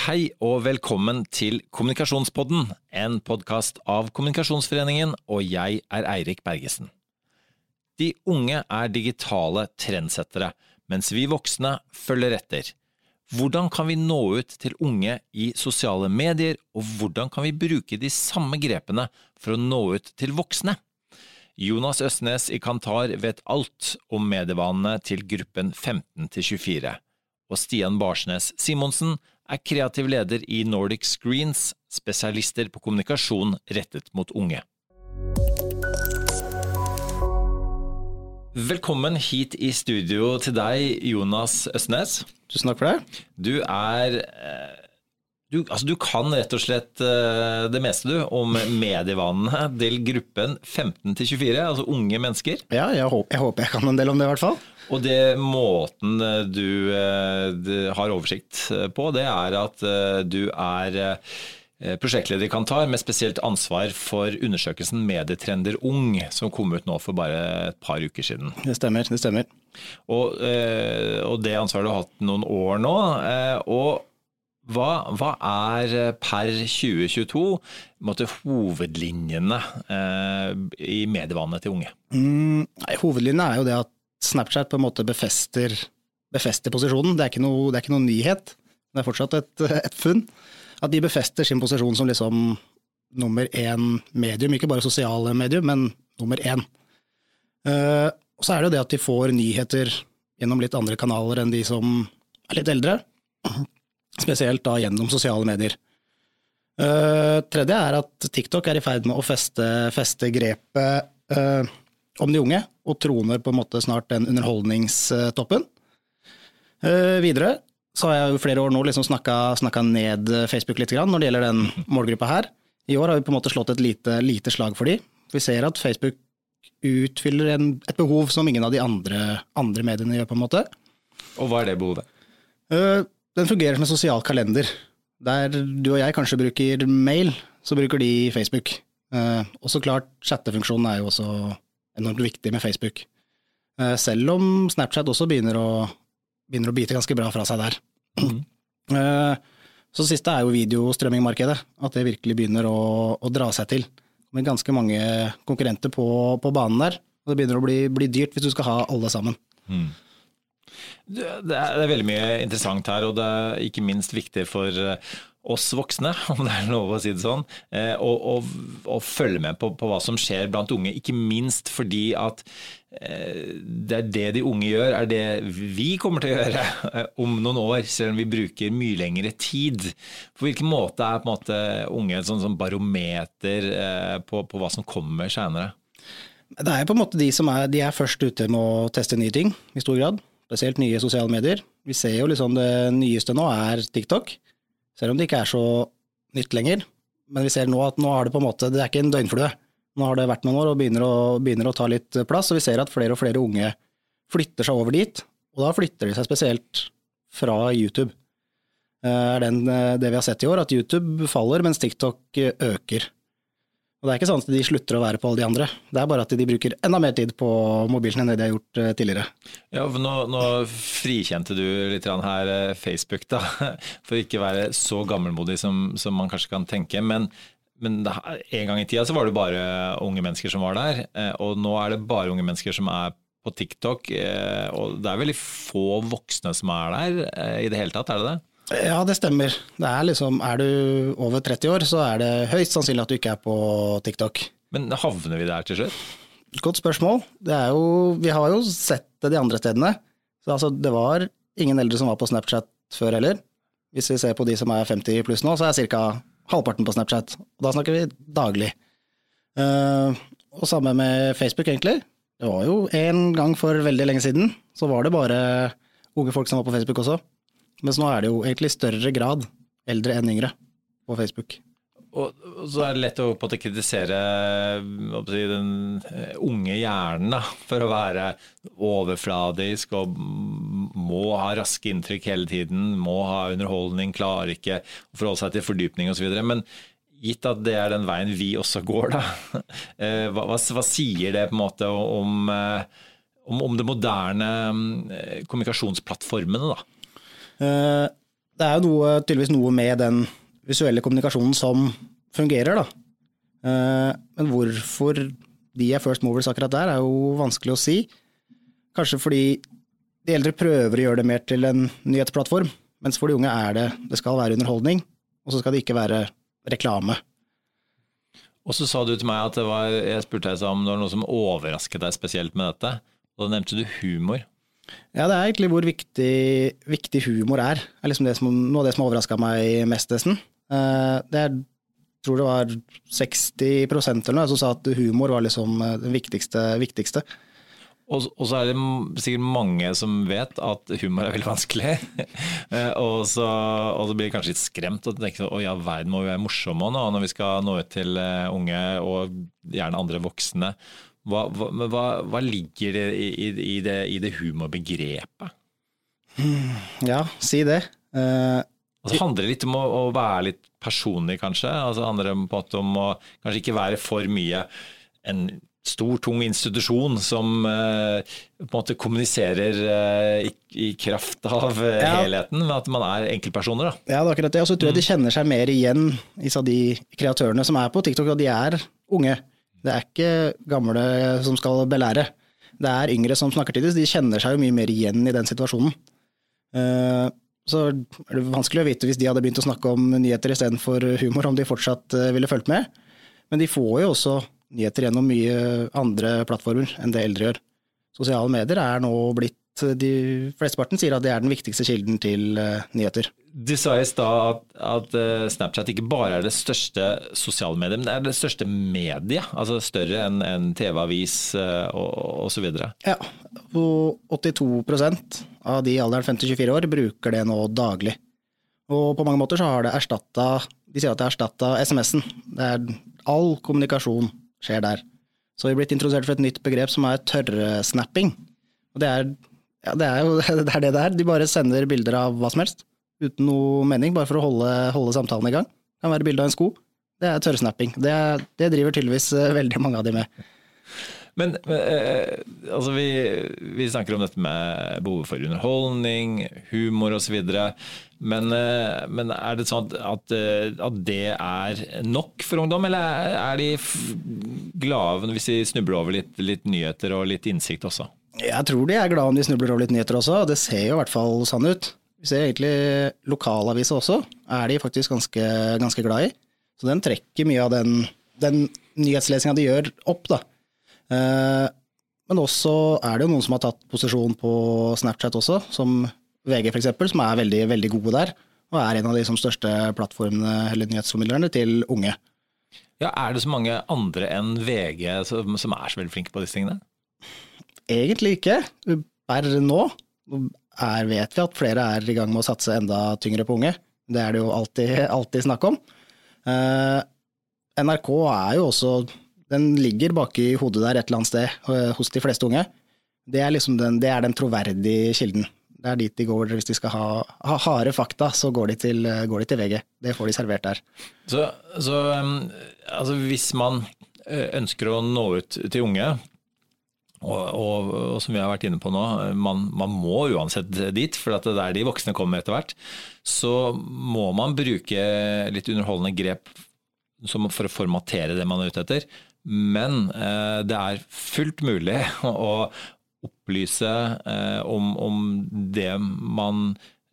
Hei og velkommen til Kommunikasjonspodden, en podkast av Kommunikasjonsforeningen, og jeg er Eirik Bergesen. De unge er digitale trendsettere, mens vi voksne følger etter. Hvordan kan vi nå ut til unge i sosiale medier, og hvordan kan vi bruke de samme grepene for å nå ut til voksne? Jonas Østnes i Kantar vet alt om medievanene til gruppen 15 til 24, og Stian Barsnes Simonsen er kreativ leder i Nordic Screens, spesialister på kommunikasjon rettet mot unge. Velkommen hit i studio til deg, Jonas Østnes. Tusen takk for det. Du er du, altså du, kan rett og slett uh, det meste du om medievanene til gruppen 15 til 24, altså unge mennesker. Ja, jeg håper, jeg håper, jeg kan en del om det, i hvert fall. Og det måten du, uh, du har oversikt på, det er at du er prosjektleder i Kantar med spesielt ansvar for undersøkelsen Medietrender ung, som kom ut nå for bare et par uker siden. Det stemmer. det stemmer. Og, og det ansvaret du har hatt noen år nå. og hva, hva, er per 2022 måtte, hovedlinjene eh, i medievanene til unge? Mm, nei, hovedlinjene er jo det at Snapchat på en måte befester, befester posisjonen. Det er, ikke noe, det er ikke noe nyhet, det er fortsatt et, et, funn. At de befester sin posisjon som liksom nummer én medium, ikke bare sosiale medium, men nummer én. Uh, så er det jo det at de får nyheter gjennom litt andre kanaler enn de som er litt eldre. Spesielt da gjennom sosiale medier. Uh, tredje er at TikTok er i ferd med å feste, feste grepet uh, om de unge, og troner på en måte snart den underholdningstoppen. Uh, videre så har jeg jo flere år nå liksom snakka ned Facebook litt grann når det gjelder den målgruppa her. I år har vi på en måte slått et lite, lite slag for de. Vi ser at Facebook utfyller en, et behov som ingen av de andre, andre, mediene gjør, på en måte. Og hva er det behovet? Den fungerer som en sosial kalender. Der du og jeg kanskje bruker mail, så bruker de Facebook. Eh, og så klart, chattefunksjonen er jo også enormt viktig med Facebook. Eh, selv om Snapchat også begynner å, begynner å, bite ganske bra fra seg der. Mm. Eh, så det siste er jo videostrømmingmarkedet. At det virkelig begynner å, å dra seg til. Med ganske mange konkurrenter på, på banen der. Og det begynner å bli, bli, dyrt hvis du skal ha alle sammen. Mm. Det er, det er, veldig mye interessant her, og det er ikke minst viktig for eh, oss voksne, om det er lov å si det sånn, eh, å følge med på, på, hva som skjer blant unge. Ikke minst fordi at eh, det er det de unge gjør, er det vi kommer til å gjøre om noen år, selv om vi bruker mye lengre tid. På hvilken måte er på en måte unge et sånn, sånn barometer på, på, hva som kommer seinere? Det er på en måte de som er, de er først ute med å teste nye ting, i stor grad spesielt nye sosiale medier. Vi ser jo liksom det nyeste nå er TikTok, selv om det ikke er så nytt lenger. Men vi ser nå at nå har det på en måte, det er ikke en døgnflue. Nå har det vært noen år og begynner å, begynner å ta litt plass, og vi ser at flere og flere unge flytter seg over dit. Og da flytter de seg spesielt fra YouTube. Det eh, er den, eh, det vi har sett i år, at YouTube faller mens TikTok øker. Og det er ikke sånn at de slutter å være på alle de andre, det er bare at de bruker enda mer tid på mobilen enn det de har gjort eh, tidligere. Ja, for nå, nå frikjente du litt her eh, Facebook, da, for ikke være så gammelmodig som, som man kanskje kan tenke. Men, men en gang i tida så var det bare unge mennesker som var der, eh, og nå er det bare unge mennesker som er på TikTok. Og det er veldig få voksne som er der i det hele tatt, er det det? Ja, det stemmer. Det er liksom, er du over 30 år, så er det høyst sannsynlig at du ikke er på TikTok. Men havner vi der til slutt? Godt spørsmål. Jo, vi har jo sett det de andre stedene. Så altså, det var ingen eldre som var på Snapchat før heller. Hvis vi ser på de som er 50 pluss nå, så er ca. halvparten på Snapchat. Og da snakker vi daglig. Uh, og samme med Facebook, egentlig. Det var jo en gang for veldig lenge siden, så var det bare unge folk som var på Facebook også. Mens nå er det jo egentlig større grad eldre enn yngre på Facebook. Og, så er det lett å på å kritisere si, den eh, unge hjernen da, for å være overfladisk og må ha raske inntrykk hele tiden, må ha underholdning, klarer ikke å forholde seg til fordypning osv. Men gitt at det er den veien vi også går, da, eh, hva, hva, hva sier det på en måte om, eh, om, om det moderne kommunikasjonsplattformene? da? Eh, det er jo noe, tydeligvis noe med den visuelle kommunikasjonen som fungerer, da. Eh, men hvorfor de er first movers akkurat der, er jo vanskelig å si. Kanskje fordi de eldre prøver å gjøre det mer til en nyhetsplattform, mens for de unge er det det skal være underholdning, og så skal det ikke være reklame. Og så sa du til meg at var, jeg spurte deg om det var noe som overrasket deg spesielt med dette. Da nevnte du humor. Ja, det er egentlig hvor viktig, viktig humor er. Det er liksom det som, noe av det som har overraska meg mest, nesten. Eh, det er, jeg tror det var 60 eller noe som sa at humor var liksom eh, det viktigste. viktigste. Og, så er det sikkert mange som vet at humor er veldig vanskelig. Eh, og, så, og, så, blir de kanskje litt skremt og tenker at ja, verden må jo være morsom nå når vi skal nå ut til unge og gjerne andre voksne. Hva, hva, hva ligger det i, i, det, i det humorbegrepet? Ja, si det. Uh, altså, handler det litt om å, å, være litt personlig, kanskje? Altså, handler det på en måte om å kanskje ikke være for mye en stor, tung institusjon som uh, på en måte kommuniserer uh, i, i, kraft av ja. helheten, men at man er enkeltpersoner. Da. Ja, det er akkurat det. Og så tror jeg de kjenner seg mer igjen i de kreatørene som er på TikTok, og de er unge. Det er ikke gamle som skal belære. Det er yngre som snakker til dem, så de kjenner seg jo mye mer igjen i den situasjonen. Så er det vanskelig å vite hvis de hadde begynt å snakke om nyheter istedenfor humor, om de fortsatt ville fulgt med. Men de får jo også nyheter gjennom mye andre plattformer enn det eldre gjør. Sosiale medier er nå blitt de Flesteparten sier at det er den viktigste kilden til uh, nyheter. Du sa i stad at, at uh, Snapchat ikke bare er det største sosiale mediet, men det er det største mediet? Altså større enn en TV-avis uh, og osv.? Ja. Og 82% av de i alderen 50-24 år bruker det nå daglig. Og på mange måter så har det erstatta De sier at det har erstatta SMS-en. Er, All kommunikasjon skjer der. Så vi er blitt introdusert for et nytt begrep som er tørresnapping. Og det er, ja, det er jo det er det det er. De bare sender bilder av hva som helst. Uten noe mening, bare for å holde, holde samtalen i gang. Det kan være bilde av en sko. Det er tørrsnapping. Det, det driver tydeligvis eh, veldig mange av de med. Men eh, altså vi, vi, snakker om dette med behovet for underholdning, humor osv. Men, eh, men er det sånn at, eh, at, det er nok for ungdom, eller er de glade hvis de snubler over litt, litt nyheter og litt innsikt også? Jeg tror de er glade om de snubler over litt nyheter også, og det ser jo i hvert fall sånn ut. Vi ser egentlig lokalaviser også, er de faktisk ganske, ganske glad i. Så den trekker mye av den, den nyhetslesinga de gjør, opp, da. Eh, men også er det jo noen som har tatt posisjon på Snapchat også, som VG f.eks., som er veldig, veldig gode der. Og er en av de som største plattformene eller nyhetsformidlerne til unge. Ja, Er det så mange andre enn VG som, som er så veldig flinke på disse tingene? Egentlig ikke. Per nå er, vet vi at flere er i gang med å satse enda tyngre på unge. Det er det jo alltid, alltid snakk om. Uh, NRK er jo også den ligger baki hodet der et eller annet sted øh, hos de fleste unge. Det er, liksom den, det er den troverdige kilden. Det er dit de går hvis de skal ha, ha harde fakta, så går de, til, øh, går de, til, VG. Det får de servert der. Så, så altså hvis man ønsker å nå ut til unge, og, og, og, som vi har vært inne på nå, man, man må uansett dit, for det er de voksne kommer etter hvert. Så må man bruke litt underholdende grep for å formatere det man er ute etter. Men eh, det er fullt mulig å opplyse eh, om, om, det man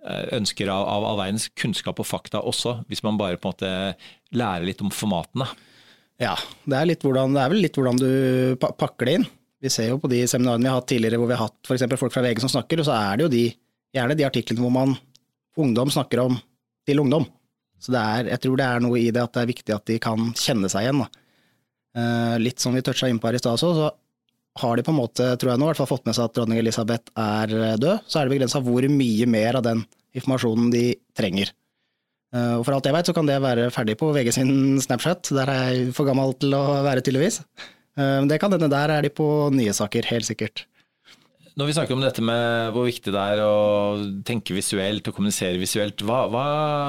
eh, ønsker av, av, all verdens kunnskap og fakta også, hvis man bare på en måte lærer litt om formatene. Ja, det er, hvordan, det er vel litt hvordan du pakker det inn. Vi ser jo på de seminarene vi har hatt tidligere hvor vi har hatt f.eks. folk fra VG som snakker, og så er det jo de, gjerne de artiklene hvor man ungdom snakker om til ungdom. Så er, jeg tror det er noe i det at det er viktig at de kan kjenne seg igjen. Eh, litt som vi toucha inn på her i stad også, så har de på en måte, tror jeg nå, hvert fall fått med seg at dronning Elisabeth er eh, død. Så er det begrensa hvor mye mer av den informasjonen de trenger. Eh, og for alt jeg veit, så kan det være ferdig på VG sin Snapchat. Der er jeg for gammel til å være, tydeligvis. Det kan hende der er de på nye saker, helt sikkert. Når vi snakker om dette med hvor viktig det er å tenke visuelt og kommunisere visuelt, hva, hva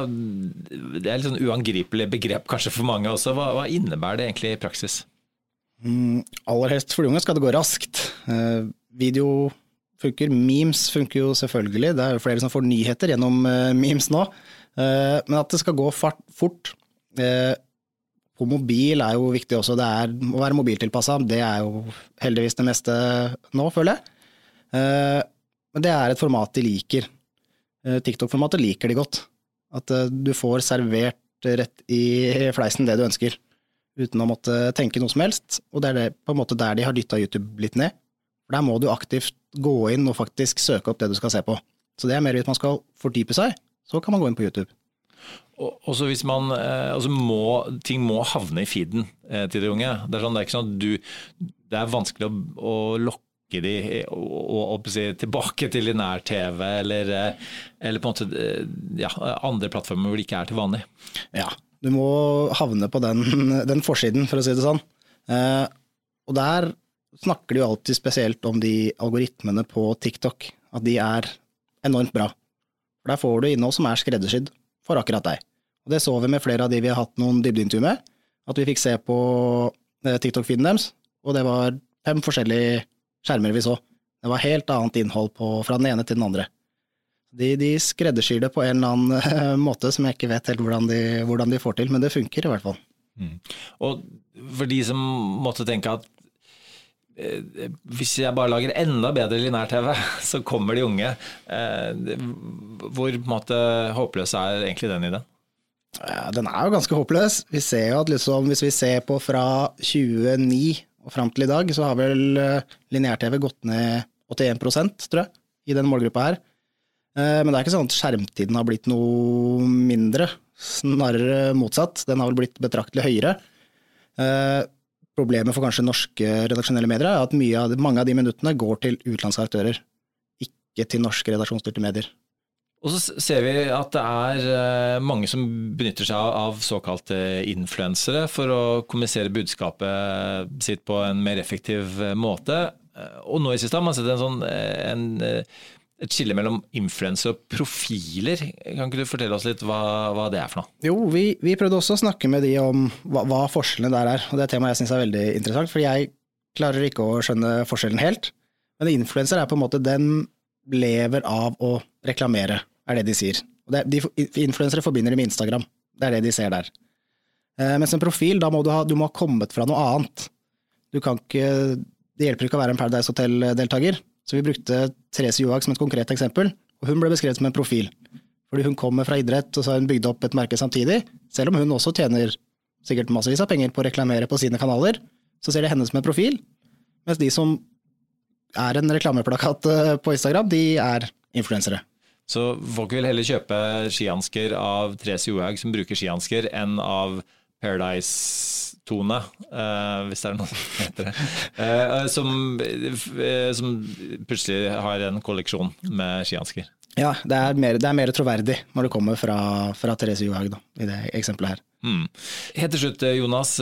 Det er et sånn uangripelig begrep kanskje for mange også. Hva, hva innebærer det egentlig i praksis? Mm, aller helst for de unge skal det gå raskt. Eh, video funker. Memes funker jo selvfølgelig, det er jo flere som får nyheter gjennom eh, memes nå. Eh, men at det skal gå fart, fort på mobil er jo viktig også. Det er, å være mobiltilpassa, det er jo heldigvis det meste nå, føler jeg. Men det er et format de liker. TikTok-formatet liker de godt. At du får servert rett i fleisen det du ønsker, uten å måtte tenke noe som helst. Og det er det, på en måte der de har dytta YouTube litt ned. For der må du aktivt gå inn og faktisk søke opp det du skal se på. Så det er mer hvis man skal fordype seg, så kan man gå inn på YouTube. Og så hvis man, eh, altså må, Ting må havne i feeden eh, til de unge. Det er, sånn, det er ikke sånn at du, det er vanskelig å, å lokke de og, og, og si, tilbake til linær-TV eller, eh, eller, på en måte ja, andre plattformer hvor de ikke er til vanlig. Ja, du må havne på den, den forsiden, for å si det sånn. Eh, og der snakker de jo alltid spesielt om de algoritmene på TikTok, at de er enormt bra. For Der får du innhold som er skreddersydd for akkurat deg. Og Det så vi med flere av de vi har hatt noen dybdeintervju med, at vi fikk se på eh, TikTok-feeden deres, og det var fem forskjellige skjermer vi så. Det var helt annet innhold på, fra den ene til den andre. De, de skreddersyr det på en eller annen måte som jeg ikke vet helt hvordan de, hvordan de får til, men det funker i hvert fall. Mm. Og for de som måtte tenke at hvis jeg bare lager enda bedre linær-TV, så kommer de unge. Eh, hvor på en måte håpløs er egentlig den ideen? Ja, den er jo ganske håpløs. Vi ser jo at liksom, Hvis vi ser på fra 2009 og fram til i dag, så har vel eh, lineær-TV gått ned 81% tror jeg, i den målgruppa her. Men det er ikke sånn at skjermtiden har blitt noe mindre, snarere motsatt. Den har vel blitt betraktelig høyere. Problemet for kanskje norske redaksjonelle medier er at av, mange av de minuttene går til utenlandske aktører, ikke til norske redaksjonsstyrte medier. Og så ser vi at det er eh, mange som benytter seg av såkalte influensere for å kommunisere budskapet sitt på en mer effektiv måte. Eh, og nå i siste har man sett en sånn eh, en et skille mellom influenser og profiler. Kan ikke du fortelle oss litt hva, hva det er for noe? Jo, vi, vi, prøvde også å snakke med de om hva, hva forskjellene der er. og Det er et tema jeg syns er veldig interessant, for jeg klarer ikke å skjønne forskjellen helt. Men influenser er på en måte den lever av å reklamere, er det de sier. De, influensere forbinder det med Instagram, det er det de ser der. Eh, mens en profil, da må du ha, du må ha kommet fra noe annet. Du kan ikke, det hjelper ikke å være en Paradise Hotel-deltaker så vi brukte Therese Johaug som et konkret eksempel, og hun ble beskrevet som en profil. Fordi hun kommer fra idrett, og så har hun bygd opp et merke samtidig. Selv om hun også tjener sikkert massevis av penger på å reklamere på sine kanaler, så ser de henne som en profil. Mens de som er en reklameplakat eh, på Instagram, de er influensere. Så folk vil heller kjøpe skihansker av Therese Johaug som bruker skihansker, enn av Paradise-tone, uh, hvis det er noe som heter det, uh, som, uh, som, plutselig har en kolleksjon med skihansker. Ja, det er, mer, det er, mer, troverdig når det kommer fra, fra Therese Johaug i det eksempelet her. Mm. Helt til slutt, Jonas.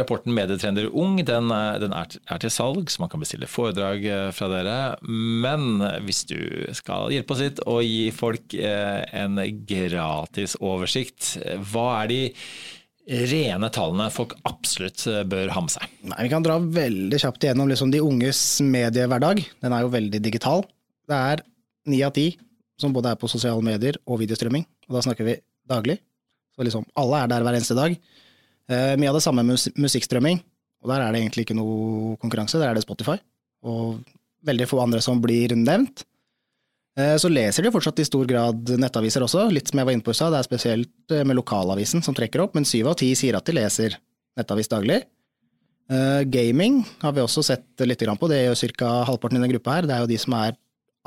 Rapporten Medietrender ung den, er, den er, er, til salg, så man kan bestille foredrag fra dere. Men hvis du skal hjelpe oss litt og gi folk en gratis oversikt, hva er de rene tallene folk absolutt eh, bør ha med seg? Nei, Vi kan dra veldig kjapt igjennom liksom de unges mediehverdag. Den er jo veldig digital. Det er ni av ti som både er på sosiale medier og videostrømming, og da snakker vi daglig. Så liksom alle er der hver eneste dag. Eh, mye av det samme mus musikkstrømming, og der er det egentlig ikke noe konkurranse, der er det Spotify. Og veldig få andre som blir nevnt. Eh, så leser de fortsatt i stor grad nettaviser også, litt som jeg var inne på i stad. Det er spesielt eh, med lokalavisen som trekker opp, men syv av ti sier at de leser nettavis daglig. Eh, gaming har vi også sett litt på, det gjør ca. halvparten i denne gruppa her. Det er jo de som er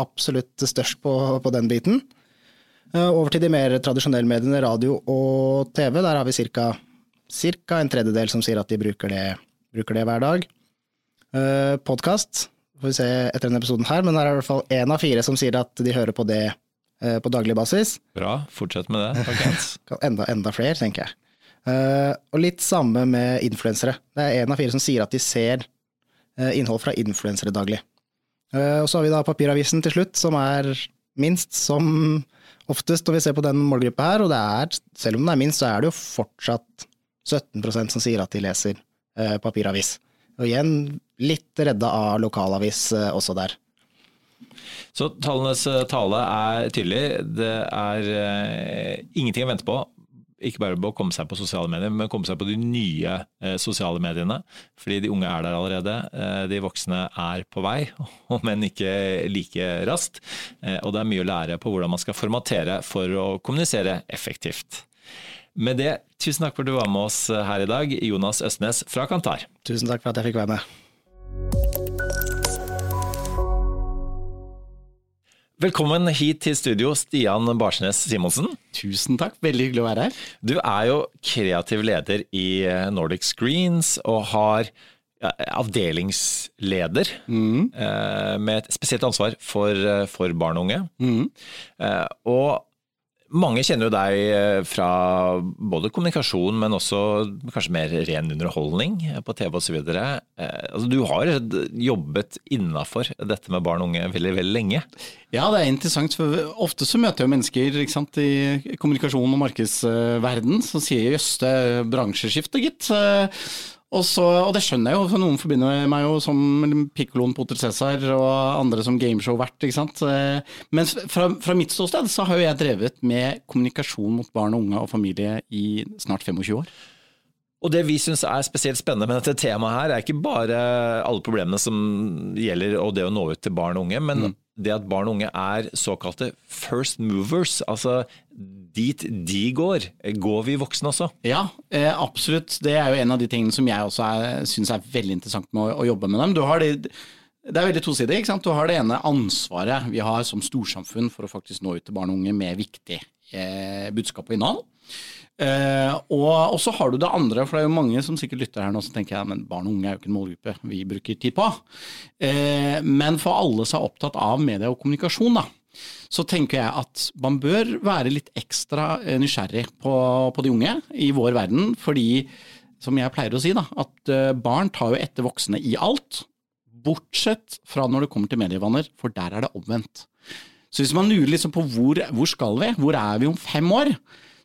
absolutt størst på, på den biten. Over til de mer tradisjonelle mediene, radio og TV. Der har vi ca. en tredjedel som sier at de bruker det, bruker det hver dag. Podkast får vi se etter denne episoden her, men det er i hvert fall én av fire som sier at de hører på det eh, på daglig basis. Bra, fortsett med det. folkens. enda, enda flere, tenker jeg. Eh, og litt samme med influensere. Det er én av fire som sier at de ser eh, innhold fra influensere daglig. Uh, og så har vi da papiravisen til slutt, som er minst som oftest når vi ser på den målgruppa her, og det er, selv om den er minst, så er det jo fortsatt 17% som sier at de leser papiravis. Og igjen litt redda av lokalavis eh, også der. Så tallenes eh, tale er tydelig. Det er eh, ingenting å vente på. Ikke bare på å komme seg på sosiale medier, men komme seg på de nye eh, sosiale mediene. Fordi de unge er der allerede. Eh, de voksne er på vei, om enn ikke like raskt. og det er mye å lære på hvordan man skal formatere for å kommunisere effektivt. Med det, tusen takk for at du var med oss her i dag, Jonas Østnes fra Kantar. Tusen takk for at jeg fikk være med. Velkommen hit til studio, Stian Barsnes Simonsen. Tusen takk, veldig hyggelig å være her. Du er jo kreativ leder i eh, Nordic Screens og har avdelingsleder mm. eh, med et spesielt ansvar for, eh, for barn og unge. Mm. Eh, og mange kjenner jo deg eh, fra både kommunikasjon, men også kanskje mer ren underholdning på TV osv. Eh, altså, du har jobbet innafor dette med barn og unge veldig, veldig lenge. Ja, det er interessant. for Ofte så møter jeg mennesker sant, i kommunikasjon og markedsverden som sier jøss, det er bransjeskifte, gitt. Og, så, og, det skjønner jeg jo, for noen forbinder meg jo som Piccoloen Potter Cæsar og andre som gameshow-vert. ikke sant? Men fra, fra, mitt ståsted så har jo jeg drevet med kommunikasjon mot barn og unge og familie i snart 25 år. Og det vi syns er spesielt spennende med dette temaet her, er ikke bare alle problemene som gjelder og det å nå ut til barn og unge, men mm. Det at barn og unge er såkalte first movers. Altså dit de går, går vi voksne også? Ja, eh, absolutt. Det er jo en av de tingene som jeg også syns er veldig interessant med å, jobbe med dem. Det, det er veldig tosidig. ikke sant? Du har det ene ansvaret vi har som storsamfunn for å faktisk nå ut til barn og unge med viktig eh, budskap og innhold. Eh, og så har du det andre, for det er jo mange som sikkert lytter her nå som tenker ja, men barn og unge er jo ikke en målgruppe vi bruker tid på. Eh, men for alle som er opptatt av media og kommunikasjon, da, så tenker jeg at man bør være litt ekstra eh, nysgjerrig på, på de unge i vår verden. Fordi, som jeg pleier å si, da, at barn tar jo etter voksne i alt. Bortsett fra når det kommer til medievaner, for der er det omvendt. Så hvis man lurer liksom på hvor, hvor skal vi, hvor er vi om fem år,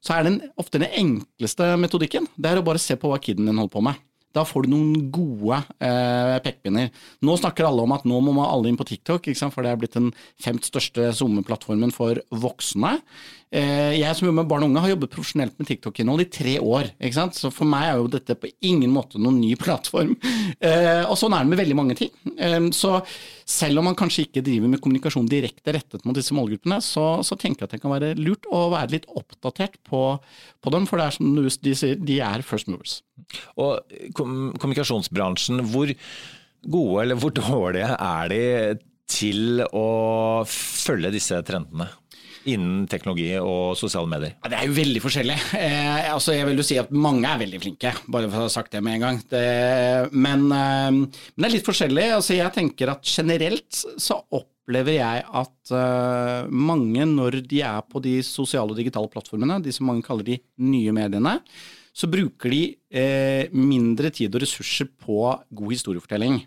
så er den ofte den enkleste metodikken. Det er å bare se på hva kiden din holder på med. Da får du noen gode eh, pekepinner. Nå snakker alle om at nå må man alle inn på TikTok, for det er blitt den femt største SoMe-plattformen for voksne. Eh, jeg som jobber med barn og unge har jobbet profesjonelt med TikTok-innhold i tre år. Så for meg er jo dette på ingen måte noen ny plattform. Eh, og sånn er det med veldig mange ting. Eh, så selv om man kanskje ikke driver med kommunikasjon direkte rettet mot disse målgruppene, så, så tenker jeg at det kan være lurt å være litt oppdatert på, på dem, for det er som de sier, de er first movers. Og kommunikasjonsbransjen, hvor gode eller hvor dårlige er de til å følge disse trendene? Innen teknologi og sosiale medier? Ja, det er jo veldig forskjellig. Eh, altså jeg vil jo si at mange er veldig flinke, bare for å ha sagt det med en gang. Det, men, eh, men, det er litt forskjellig. Altså jeg tenker at generelt så opplever jeg at eh, mange, når de er på de sosiale og digitale plattformene, de som mange kaller de nye mediene, så bruker de eh, mindre tid og ressurser på god historiefortelling.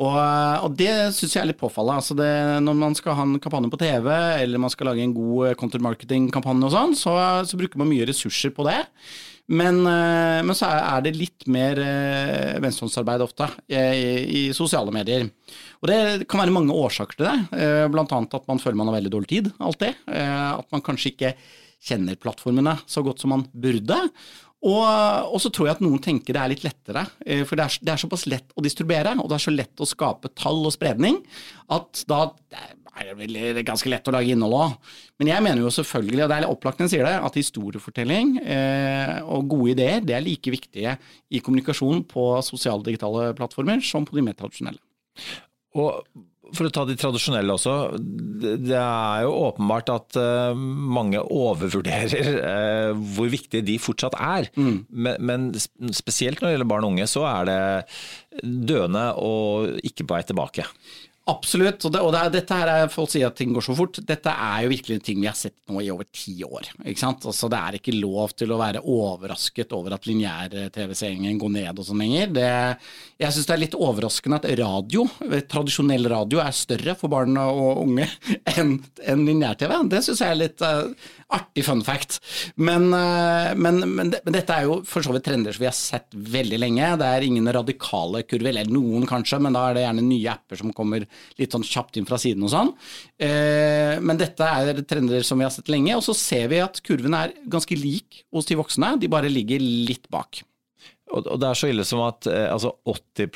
Og, og, det syns jeg er litt påfallende. Altså det, når man skal ha en kampanje på TV, eller man skal lage en god eh, content marketing-kampanje og sånn, så, så, bruker man mye ressurser på det. Men, eh, men så er det litt mer eh, venstrehåndsarbeid ofte i, i, sosiale medier. Og det kan være mange årsaker til det. Blant annet at man føler man har veldig dårlig tid, alltid. At man kanskje ikke kjenner plattformene så godt som man burde. Og, og, så tror jeg at noen tenker det er litt lettere, eh, for det er, det er, såpass lett å distribuere, og det er så lett å skape tall og spredning, at da er det ganske lett å lage innhold òg. Men jeg mener jo selvfølgelig, og det er opplagt når sier det, at historiefortelling eh, og gode ideer det er like viktige i kommunikasjon på sosiale digitale plattformer som på de mer tradisjonelle. Og for å ta de tradisjonelle også. Det er jo åpenbart at eh, mange overvurderer eh, hvor viktige de fortsatt er. Mm. Men, spesielt når det gjelder barn og unge, så er det døende og ikke på vei tilbake. Absolutt. Og, det, og det dette her er, Folk sier at ting går så fort. Dette er jo virkelig ting vi har sett nå i over ti år. ikke sant? Altså, det er ikke lov til å være overrasket over at lineær-TV-seingen går ned og sånn lenger. Det, jeg syns det er litt overraskende at radio, tradisjonell radio, er større for barn og unge enn en lineær-TV. Det syns jeg er litt uh, artig fun fact. Men, uh, men, men, det, men, dette er jo for så vidt trender som vi har sett veldig lenge. Det er ingen radikale kurver, eller noen kanskje, men da er det gjerne nye apper som kommer litt sånn kjapt inn fra siden og sånn. Eh, men dette er trender som vi har sett lenge, og så ser vi at kurven er ganske lik hos de voksne, de bare ligger litt bak. Og, det er så ille som at eh, altså 80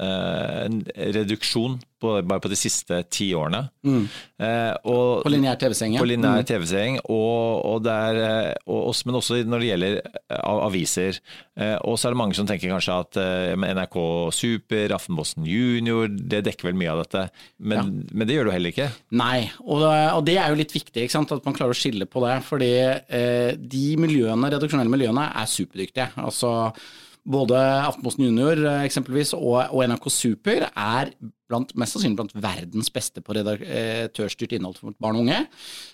eh, reduksjon på, bare på de siste ti årene. Mm. Eh, og, på lineær TV-seing, På lineær mm. TV-seing, og, og der, eh, og, men også når det gjelder eh, aviser. Eh, og så er det mange som tenker kanskje at NRK Super, Aftenposten Junior, det dekker vel mye av dette. Men, ja. men det gjør du heller ikke. Nei, og, det er jo litt viktig at man klarer å skille på det. Fordi de miljøene, redaksjonelle miljøene er superdyktige. Altså både Aftenposten Junior eh, eksempelvis og, og, NRK Super er blant, mest sannsynlig blant verdens beste på redaktørstyrt innhold for barn og unge.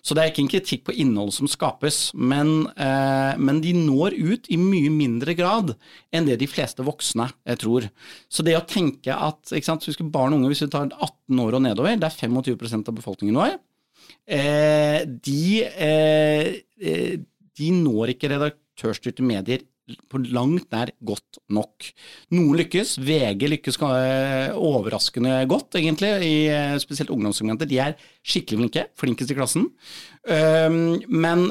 Så det er ikke en kritikk på innholdet som skapes, men, eh, men, de når ut i mye mindre grad enn det de fleste voksne eh, tror. Så det å tenke at ikke sant, Husk barn og unge, hvis vi tar 18 år og nedover, det er 25% av befolkningen vår, eh, de, eh, eh, de når ikke redaktørstyrte medier på langt nær godt nok. Noen lykkes. VG lykkes eh, overraskende godt, egentlig, i eh, spesielt ungdomssegmentet. De er skikkelig flinke. Flinkest i klassen. Ehm, men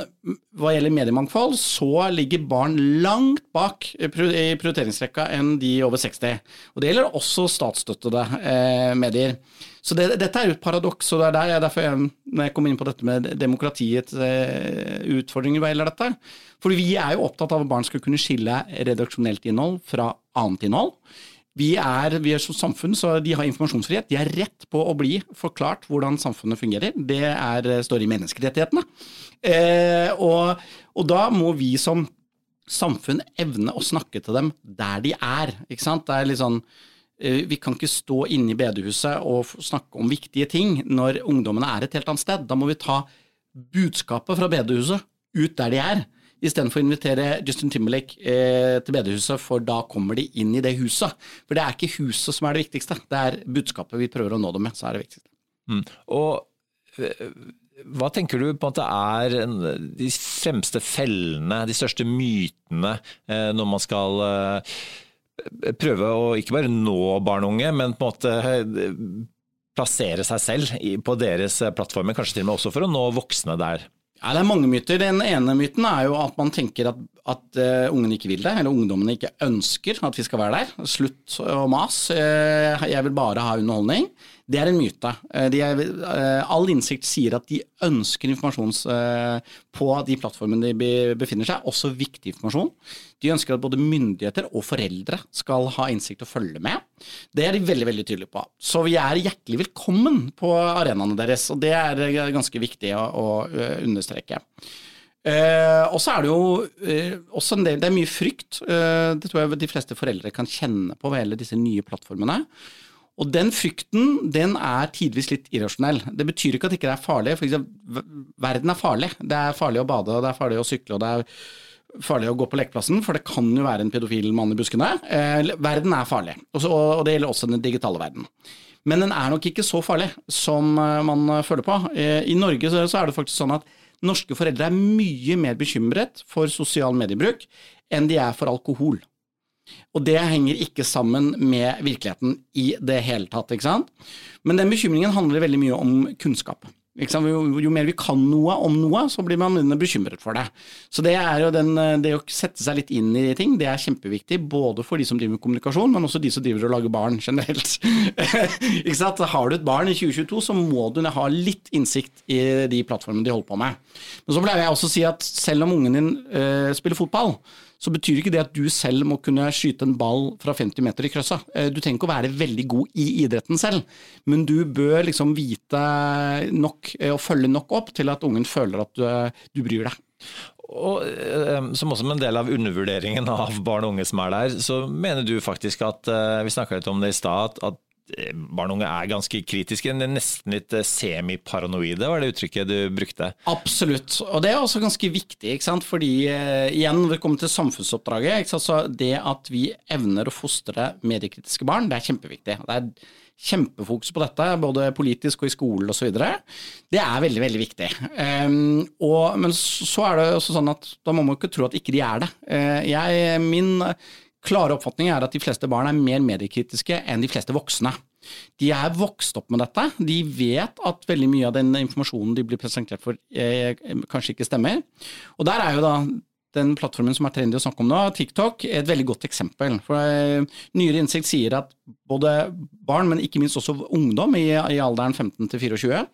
hva gjelder mediemangfold, så ligger barn langt bak i prioriteringsrekka enn de over 60. Og det gjelder også statsstøttede eh, medier. Så det, dette er jo et paradoks, og det er der, derfor jeg, når jeg kom inn på dette med demokratiets eh, utfordringer hva gjelder dette. For vi er jo opptatt av at barn skal kunne skille redaksjonelt innhold fra annet innhold. Vi er, vi er som samfunn, så de har informasjonsfrihet. De har rett på å bli forklart hvordan samfunnet fungerer. Det er, står i menneskerettighetene. Eh, og, og da må vi som samfunn evne å snakke til dem der de er. Ikke sant? Det er litt sånn Eh, vi kan ikke stå inne i bedehuset og snakke om viktige ting når ungdommene er et helt annet sted. Da må vi ta budskapet fra bedehuset ut der de er, istedenfor å invitere Justin Timberlake eh, til bedehuset, for da kommer de inn i det huset. For det er ikke huset som er det viktigste, det er budskapet vi prøver å nå dem med, så er det viktigste. Mm. Og eh, hva tenker du på en måte er de fremste fellene, de største mytene, eh, når man skal prøve å ikke bare nå barn og unge, men på en måte eh, plassere seg selv på deres eh, plattformer, kanskje til og med også for å nå voksne der? Ja, Det er mange myter. Den ene myten er jo at man tenker at, at uh, ungene ikke vil det, eller ungdommene ikke ønsker at vi skal være der. Slutt å mas. Uh, jeg vil bare ha underholdning. Det er en myte. Uh, er, all innsikt sier at de ønsker informasjon på de plattformene de befinner seg, også viktig informasjon. De ønsker at både myndigheter og foreldre skal ha innsikt og følge med. Det er de veldig veldig tydelige på. Så vi er hjertelig velkommen på arenaene deres, og det er ganske viktig å, å understreke. Eh, og så er det jo eh, også en del Det er mye frykt. Eh, det tror jeg de fleste foreldre kan kjenne på ved hele disse nye plattformene. Og den frykten den er tidvis litt irrasjonell. Det betyr ikke at det ikke er farlig. For eksempel, verden er farlig. Det er farlig å bade, og det er farlig å sykle, og det er farlig å gå på lekeplassen, for det kan jo være en pedofil mann i buskene. Eh, verden er farlig, og, og det gjelder også den digitale verden. Men den er nok ikke så farlig som eh, man føler på. Eh, I Norge så, så er det faktisk sånn at norske foreldre er mye mer bekymret for sosial mediebruk enn de er for alkohol. Og det henger ikke sammen med virkeligheten i det hele tatt. ikke sant? Men den bekymringen handler veldig mye om kunnskap. Jo, jo, mer vi kan noe om noe, så blir man bekymret for det. Så det den, det å sette seg litt inn i ting, det er kjempeviktig. Både for de som driver med kommunikasjon, men også de som driver og lager barn generelt. Har du et barn i 2022, så må du ha litt innsikt i de plattformene de holder på med. Men så pleier jeg også å si at selv om ungen din øh, spiller fotball, så betyr ikke det at du selv må kunne skyte en ball fra 50 meter i krøssa. Eh, du trenger ikke å være veldig god i idretten selv, men du bør liksom vite nok eh, og følge nok opp til at ungen føler at du, eh, du bryr deg. Og Som også en del av undervurderingen av barn og unge som er der, så mener du faktisk at vi snakka litt om det i stad, at barn og unge er ganske kritiske, nesten litt eh, semiparanoide, var det uttrykket du brukte? Absolutt, og det er også ganske viktig, ikke sant? fordi igjen, når vi kommer til samfunnsoppdraget. Så det at vi evner å fostre mediekritiske barn, det er kjempeviktig. Det er kjempefokus på dette, både politisk og i skolen osv. Det er veldig, veldig viktig. Um, og, men så er det også sånn at da må man ikke tro at ikke de er det. Uh, jeg, min klare oppfatning er at de fleste barn er mer mediekritiske enn de fleste voksne. De er vokst opp med dette. De vet at veldig mye av den informasjonen de blir presentert for, eh, kanskje ikke stemmer. Og der er jo da den plattformen som er trendy å snakke om nå, TikTok, er et veldig godt eksempel. For eh, Nyere innsikt sier at både barn, men ikke minst også ungdom i, i alderen 15 til 24,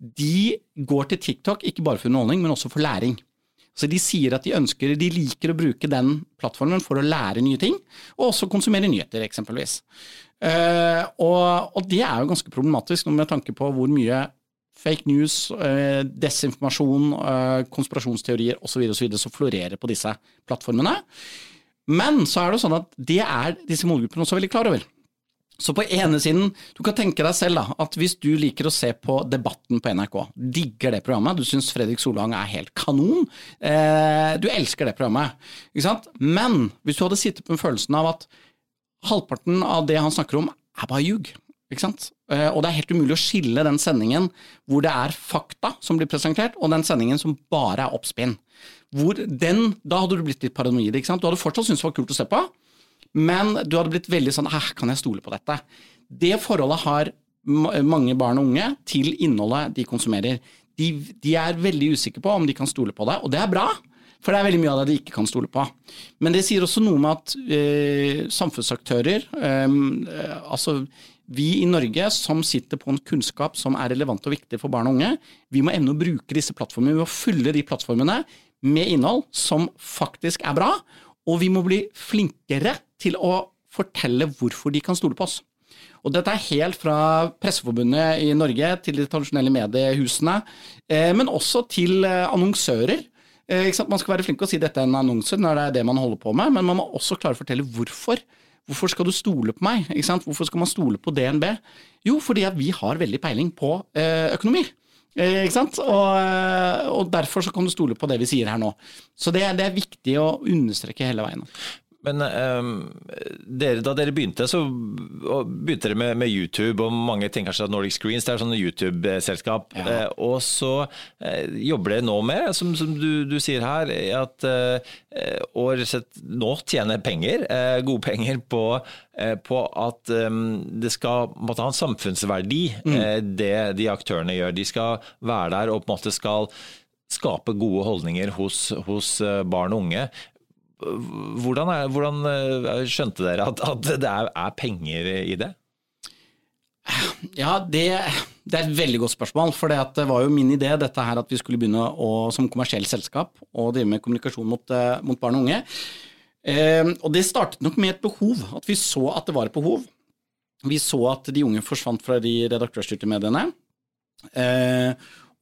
de går til TikTok ikke bare for underholdning, men også for læring. Så de sier at de ønsker, de liker å bruke den plattformen for å lære nye ting, og også konsumere nyheter, eksempelvis. Uh, og, og, det er jo ganske problematisk med tanke på hvor mye fake news, uh, desinformasjon, uh, konspirasjonsteorier osv. som florerer på disse plattformene. Men så er det sånn at det er disse målgruppene også veldig klar over. Så på ene siden, du kan tenke deg selv da, at hvis du liker å se på Debatten på NRK, digger det programmet, du syns Fredrik Solvang er helt kanon, eh, du elsker det programmet, ikke sant? Men hvis du hadde sittet med følelsen av at halvparten av det han snakker om, er bare ljug, ikke sant? Eh, og det er helt umulig å skille den sendingen hvor det er fakta som blir presentert, og den sendingen som bare er oppspinn. Hvor den, Da hadde du blitt litt paranoid. ikke sant? Du hadde fortsatt syntes det var kult å se på, men du hadde blitt veldig sånn Æh, kan jeg stole på dette? Det forholdet har mange barn og unge til innholdet de konsumerer. De, de, er veldig usikre på om de kan stole på det, og det er bra. For det er veldig mye av det de ikke kan stole på. Men det sier også noe med at eh, samfunnsaktører, eh, altså vi i Norge som sitter på en kunnskap som er relevant og viktig for barn og unge, vi må evne å bruke disse plattformene. Vi må fylle de plattformene med innhold som faktisk er bra, og vi må bli flinkere til å fortelle hvorfor de kan stole på oss. Og dette er helt fra Presseforbundet i Norge til de tradisjonelle mediehusene, eh, men også til eh, annonsører. Eh, man skal være flink til å si dette er en annonse når det er det man holder på med, men man må også klare å fortelle hvorfor. Hvorfor skal du stole på meg? Hvorfor skal man stole på DNB? Jo, fordi vi har veldig peiling på økonomi. Ikke sant? Og, og, derfor så kan du stole på det vi sier her nå. Så det, det er viktig å understreke hele veien. Men um, dere, da dere begynte, så begynte dere med, med, YouTube, og mange tenker kanskje at Nordic Screens det er sånne YouTube-selskap. Ja. Uh, og så uh, jobber dere nå med, som, som du, du, sier her, at uh, og nå tjener penger, gode penger, på, på at um, det skal måtte ha en samfunnsverdi, mm. det de aktørene gjør. De skal være der og på en måte skal skape gode holdninger hos, hos barn og unge. Hvordan, er, hvordan eh, skjønte dere at, at det er, er, penger i det? Ja, det, det, er et veldig godt spørsmål. For det var jo min idé dette her at vi skulle begynne å, som kommersielt selskap å drive med kommunikasjon mot, eh, mot barn og unge. Eh, og det startet nok med et behov. At vi så at det var et behov. Vi så at de unge forsvant fra de redaktørstyrte mediene. Eh,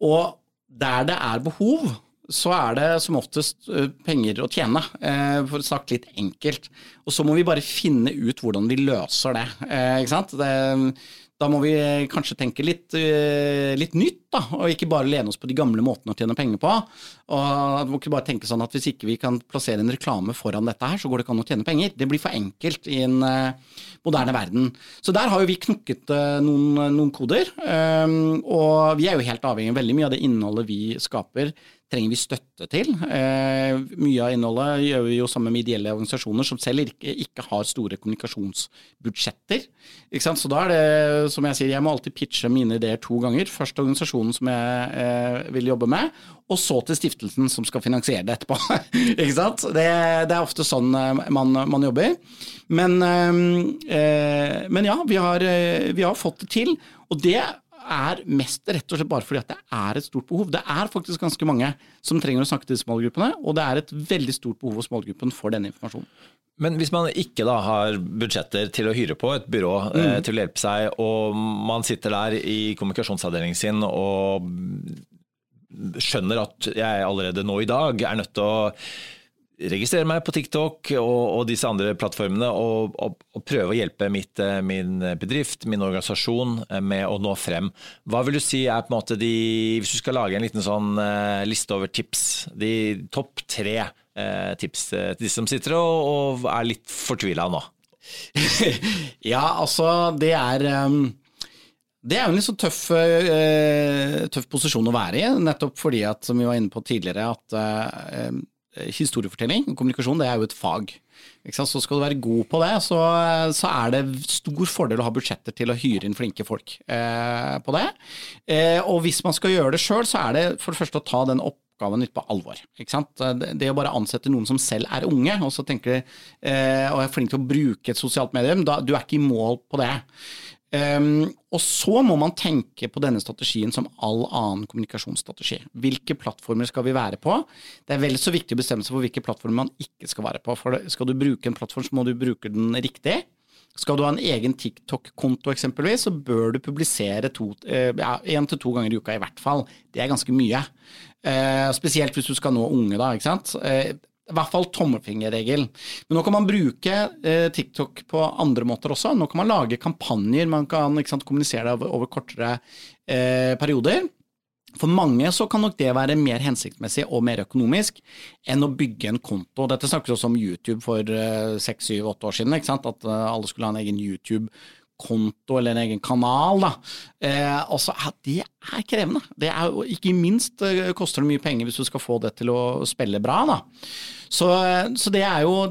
og der det er behov, så er det som oftest eh, penger å tjene, eh, for å snakke litt enkelt. Og så må vi bare finne ut hvordan vi løser det. Eh, ikke sant? Det, da må vi kanskje tenke litt, litt, nytt, da, og ikke bare lene oss på de gamle måtene å tjene penger på. Og må ikke bare tenke sånn at hvis ikke vi kan plassere en reklame foran dette her, så går det ikke an å tjene penger. Det blir for enkelt i en moderne verden. Så der har jo vi knukket noen, noen koder. og vi er jo helt avhengig av veldig mye av det innholdet vi skaper trenger vi støtte til. Eh, mye av innholdet gjør vi jo sammen med ideelle organisasjoner som selv ikke, ikke har store kommunikasjonsbudsjetter. Så da er det, som jeg sier, jeg må alltid pitche mine ideer to ganger. Først organisasjonen som jeg eh, vil jobbe med, og så til stiftelsen som skal finansiere det etterpå. ikke sant? Det, det, er ofte sånn eh, man, man jobber. Men, eh, men ja, vi har, eh, vi har fått det til. Og det er mest rett og slett bare fordi at det er et stort behov. Det er faktisk ganske mange som trenger å snakke til disse målgruppene, og det er et veldig stort behov hos målgruppen for denne informasjonen. Men hvis man ikke da har budsjetter til å hyre på et byrå eh, mm. til å hjelpe seg, og man sitter der i kommunikasjonsavdelingen sin og skjønner at jeg allerede nå i dag er nødt til å registrere meg på TikTok og, og disse andre plattformene og, og, og, prøve å hjelpe mitt, eh, min bedrift, min organisasjon eh, med å nå frem. Hva vil du si er på en måte de, hvis du skal lage en liten sånn uh, liste over tips, de topp tre uh, tips til de som sitter og, er litt fortvila nå? ja, altså det er um det er jo en litt sånn tøff, tøff, posisjon å være i, nettopp fordi at, som vi var inne på tidligere, at og historiefortelling, kommunikasjon, det er jo et fag. Så skal du være god på det, så, så, er det stor fordel å ha budsjetter til å hyre inn flinke folk eh, på det. Eh, og hvis man skal gjøre det sjøl, så er det for det første å ta den oppgaven litt på alvor. Det, det, å bare ansette noen som selv er unge, og så tenker eh, og er flink til å bruke et sosialt medium, da, du er ikke i mål på det. Um, og så må man tenke på denne strategien som all annen kommunikasjonsstrategi. Hvilke plattformer skal vi være på? Det er vel så viktig å bestemme seg for hvilke plattformer man ikke skal være på. For skal du bruke en plattform, så må du bruke den riktig. Skal du ha en egen TikTok-konto eksempelvis, så bør du publisere én eh, ja, til to ganger i uka i hvert fall. Det er ganske mye. Uh, spesielt hvis du skal nå unge, da. ikke sant? Uh, i hvert fall tommelfingerregel. Men nå kan man bruke eh, TikTok på andre måter også. Nå kan man lage kampanjer, man kan sant, kommunisere det over, over kortere eh, perioder. For mange så kan nok det være mer hensiktsmessig og mer økonomisk enn å bygge en konto. Dette snakkes også om YouTube for eh, seks, syv, åtte år siden. At uh, alle skulle ha en egen YouTube-konto eller en egen kanal. Eh, også, det er krevende. Det er, ikke minst uh, koster det mye penger hvis du skal få det til å spille bra. da. Så, så, det er jo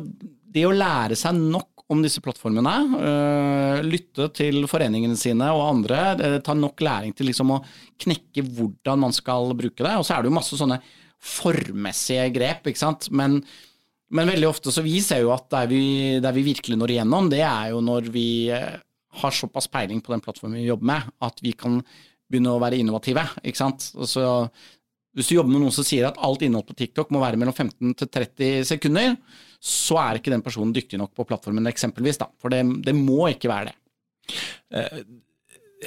det å lære seg nok om disse plattformene, Øh, lytte til foreningene sine og andre, uh, ta nok læring til liksom å knekke hvordan man skal bruke det. Og så er det jo masse sånne formmessige grep, ikke sant. Men, men veldig ofte så vi ser jo at der vi, der vi virkelig når igjennom, det er jo når vi har såpass peiling på den plattformen vi jobber med, at vi kan begynne å være innovative. ikke sant? Så hvis du jobber med noen som sier at alt innhold på TikTok må være mellom 15 til 30 sekunder, så er ikke den personen dyktig nok på plattformen, eksempelvis. Da. For det, det må ikke være det. Eh,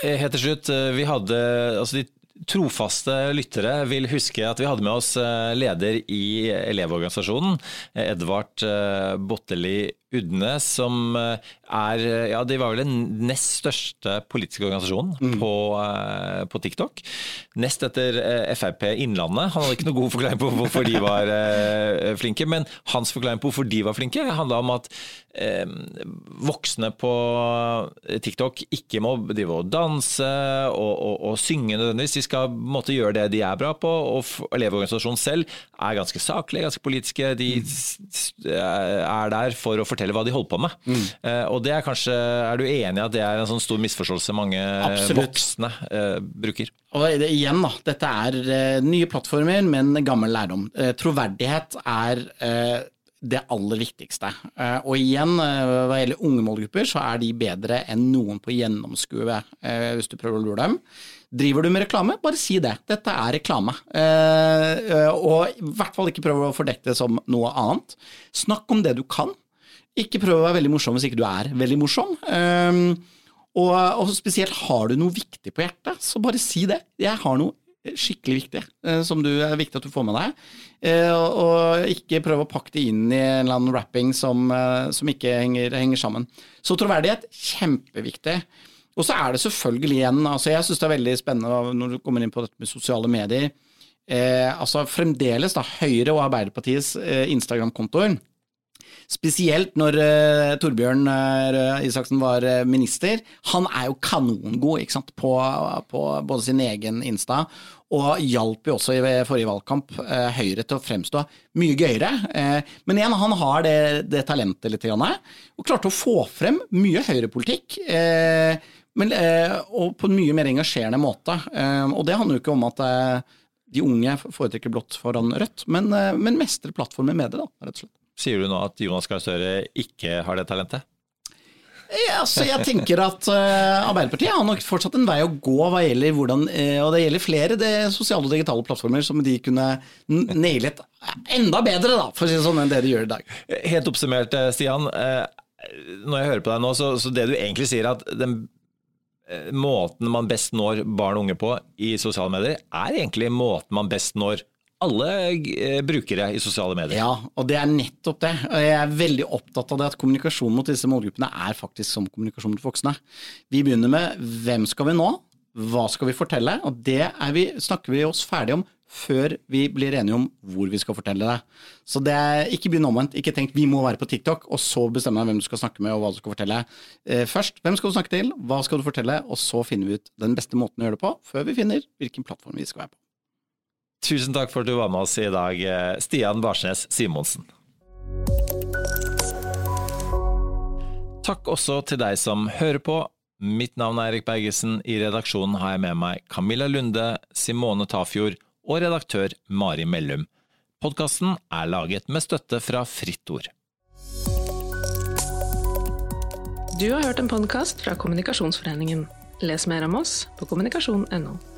eh helt til slutt, eh, vi hadde altså de trofaste lyttere vil huske at vi hadde med oss leder i Elevorganisasjonen, Edvard Botteli Udne, som er Ja, de var vel den nest største politiske organisasjonen mm. på, på, TikTok. Nest etter Frp Innlandet. Han hadde ikke noe god forklaring på hvorfor de var flinke, men hans forklaring på hvorfor de var flinke, handla om at eh, voksne på TikTok ikke må drive og danse og, og, og synge nødvendigvis. De skal måtte gjøre det de er bra på. Og Elevorganisasjonen selv er ganske saklige, ganske politiske. De er der for å fortelle hva de holder på med. Mm. Uh, og det er kanskje Er du enig i at det er en sånn stor misforståelse mange Absolutt. voksne uh, bruker? Og det, igjen, da. Dette er uh, nye plattformer, men gammel lærdom. Troverdighet er det aller viktigste. Eh, og igjen, eh, hva gjelder unge målgrupper, så er de bedre enn noen på å gjennomskue, eh, hvis du prøver å lure dem. Driver du med reklame, bare si det. Dette er reklame. Og i hvert fall ikke prøv å fordekke det som noe annet. Snakk om det du kan. Ikke prøv å være veldig morsom hvis ikke du er veldig morsom. Og, spesielt har du noe viktig på hjertet, så bare si det. Jeg har noe skikkelig viktig, eh, som du er viktig at du får med deg. Eh, og ikke prøve å pakke det inn i en eller annen wrapping som, eh, som ikke henger, henger, sammen. Så troverdighet, kjempeviktig. Og så er det selvfølgelig igjen altså Jeg syns det er veldig spennende når du kommer inn på dette med sosiale medier. Eh, altså Fremdeles da Høyre og Arbeiderpartiets eh, Instagram-kontoer Spesielt når uh, Torbjørn uh, Isaksen var uh, minister. Han er jo kanongod ikke sant? På, på, både sin egen Insta, og hjalp jo også i forrige valgkamp Høyre til å fremstå mye gøyere. men igjen, han har det, det talentet litt, og klarte å få frem mye høyrepolitikk. Men, og på en mye mer engasjerende måte. og det handler jo ikke om at de unge foretrekker blått foran rødt, men, men mestrer plattformen med det, da, rett og slett. Sier du nå at Jonas Gahr Støre ikke har det talentet? Ja, altså jeg tenker at uh, Arbeiderpartiet har nok fortsatt en vei å gå hva gjelder hvordan uh, Og det gjelder flere det sosiale og digitale plattformer som de kunne nailet enda bedre, da, for å si det sånn, enn det de gjør i dag. Helt oppsummert, eh, Stian. Uh, når jeg hører på deg nå, så, så det du egentlig sier, at den måten man best når barn og unge på i sosiale medier, er egentlig måten man best når alle eh, brukere i sosiale medier. Ja, og det er nettopp det. Jeg er veldig opptatt av det at kommunikasjon mot disse målgruppene er faktisk som kommunikasjon mot voksne. Vi begynner med hvem skal vi nå, hva skal vi fortelle, og det vi, snakker vi oss ferdig om før vi blir enige om hvor vi skal fortelle det. Så det er ikke begynn omvendt. Ikke tenk vi må være på TikTok, og så bestemme deg hvem du skal snakke med og hva du skal fortelle. Eh, først, hvem skal du snakke til, hva skal du fortelle, og så finner vi ut den beste måten å gjøre det på, før vi finner hvilken plattform vi skal være på. Tusen takk for at du var med oss i dag, eh, Stian Barsnes Simonsen. Takk også til deg som hører på. Mitt navn er Erik Bergesen. I redaksjonen har jeg med meg Camilla Lunde, Simone Tafjord og redaktør Mari Mellum. Podkasten er laget med støtte fra Fritt Ord. Du har hørt en podkast fra Kommunikasjonsforeningen. Les mer om oss på kommunikasjon.no.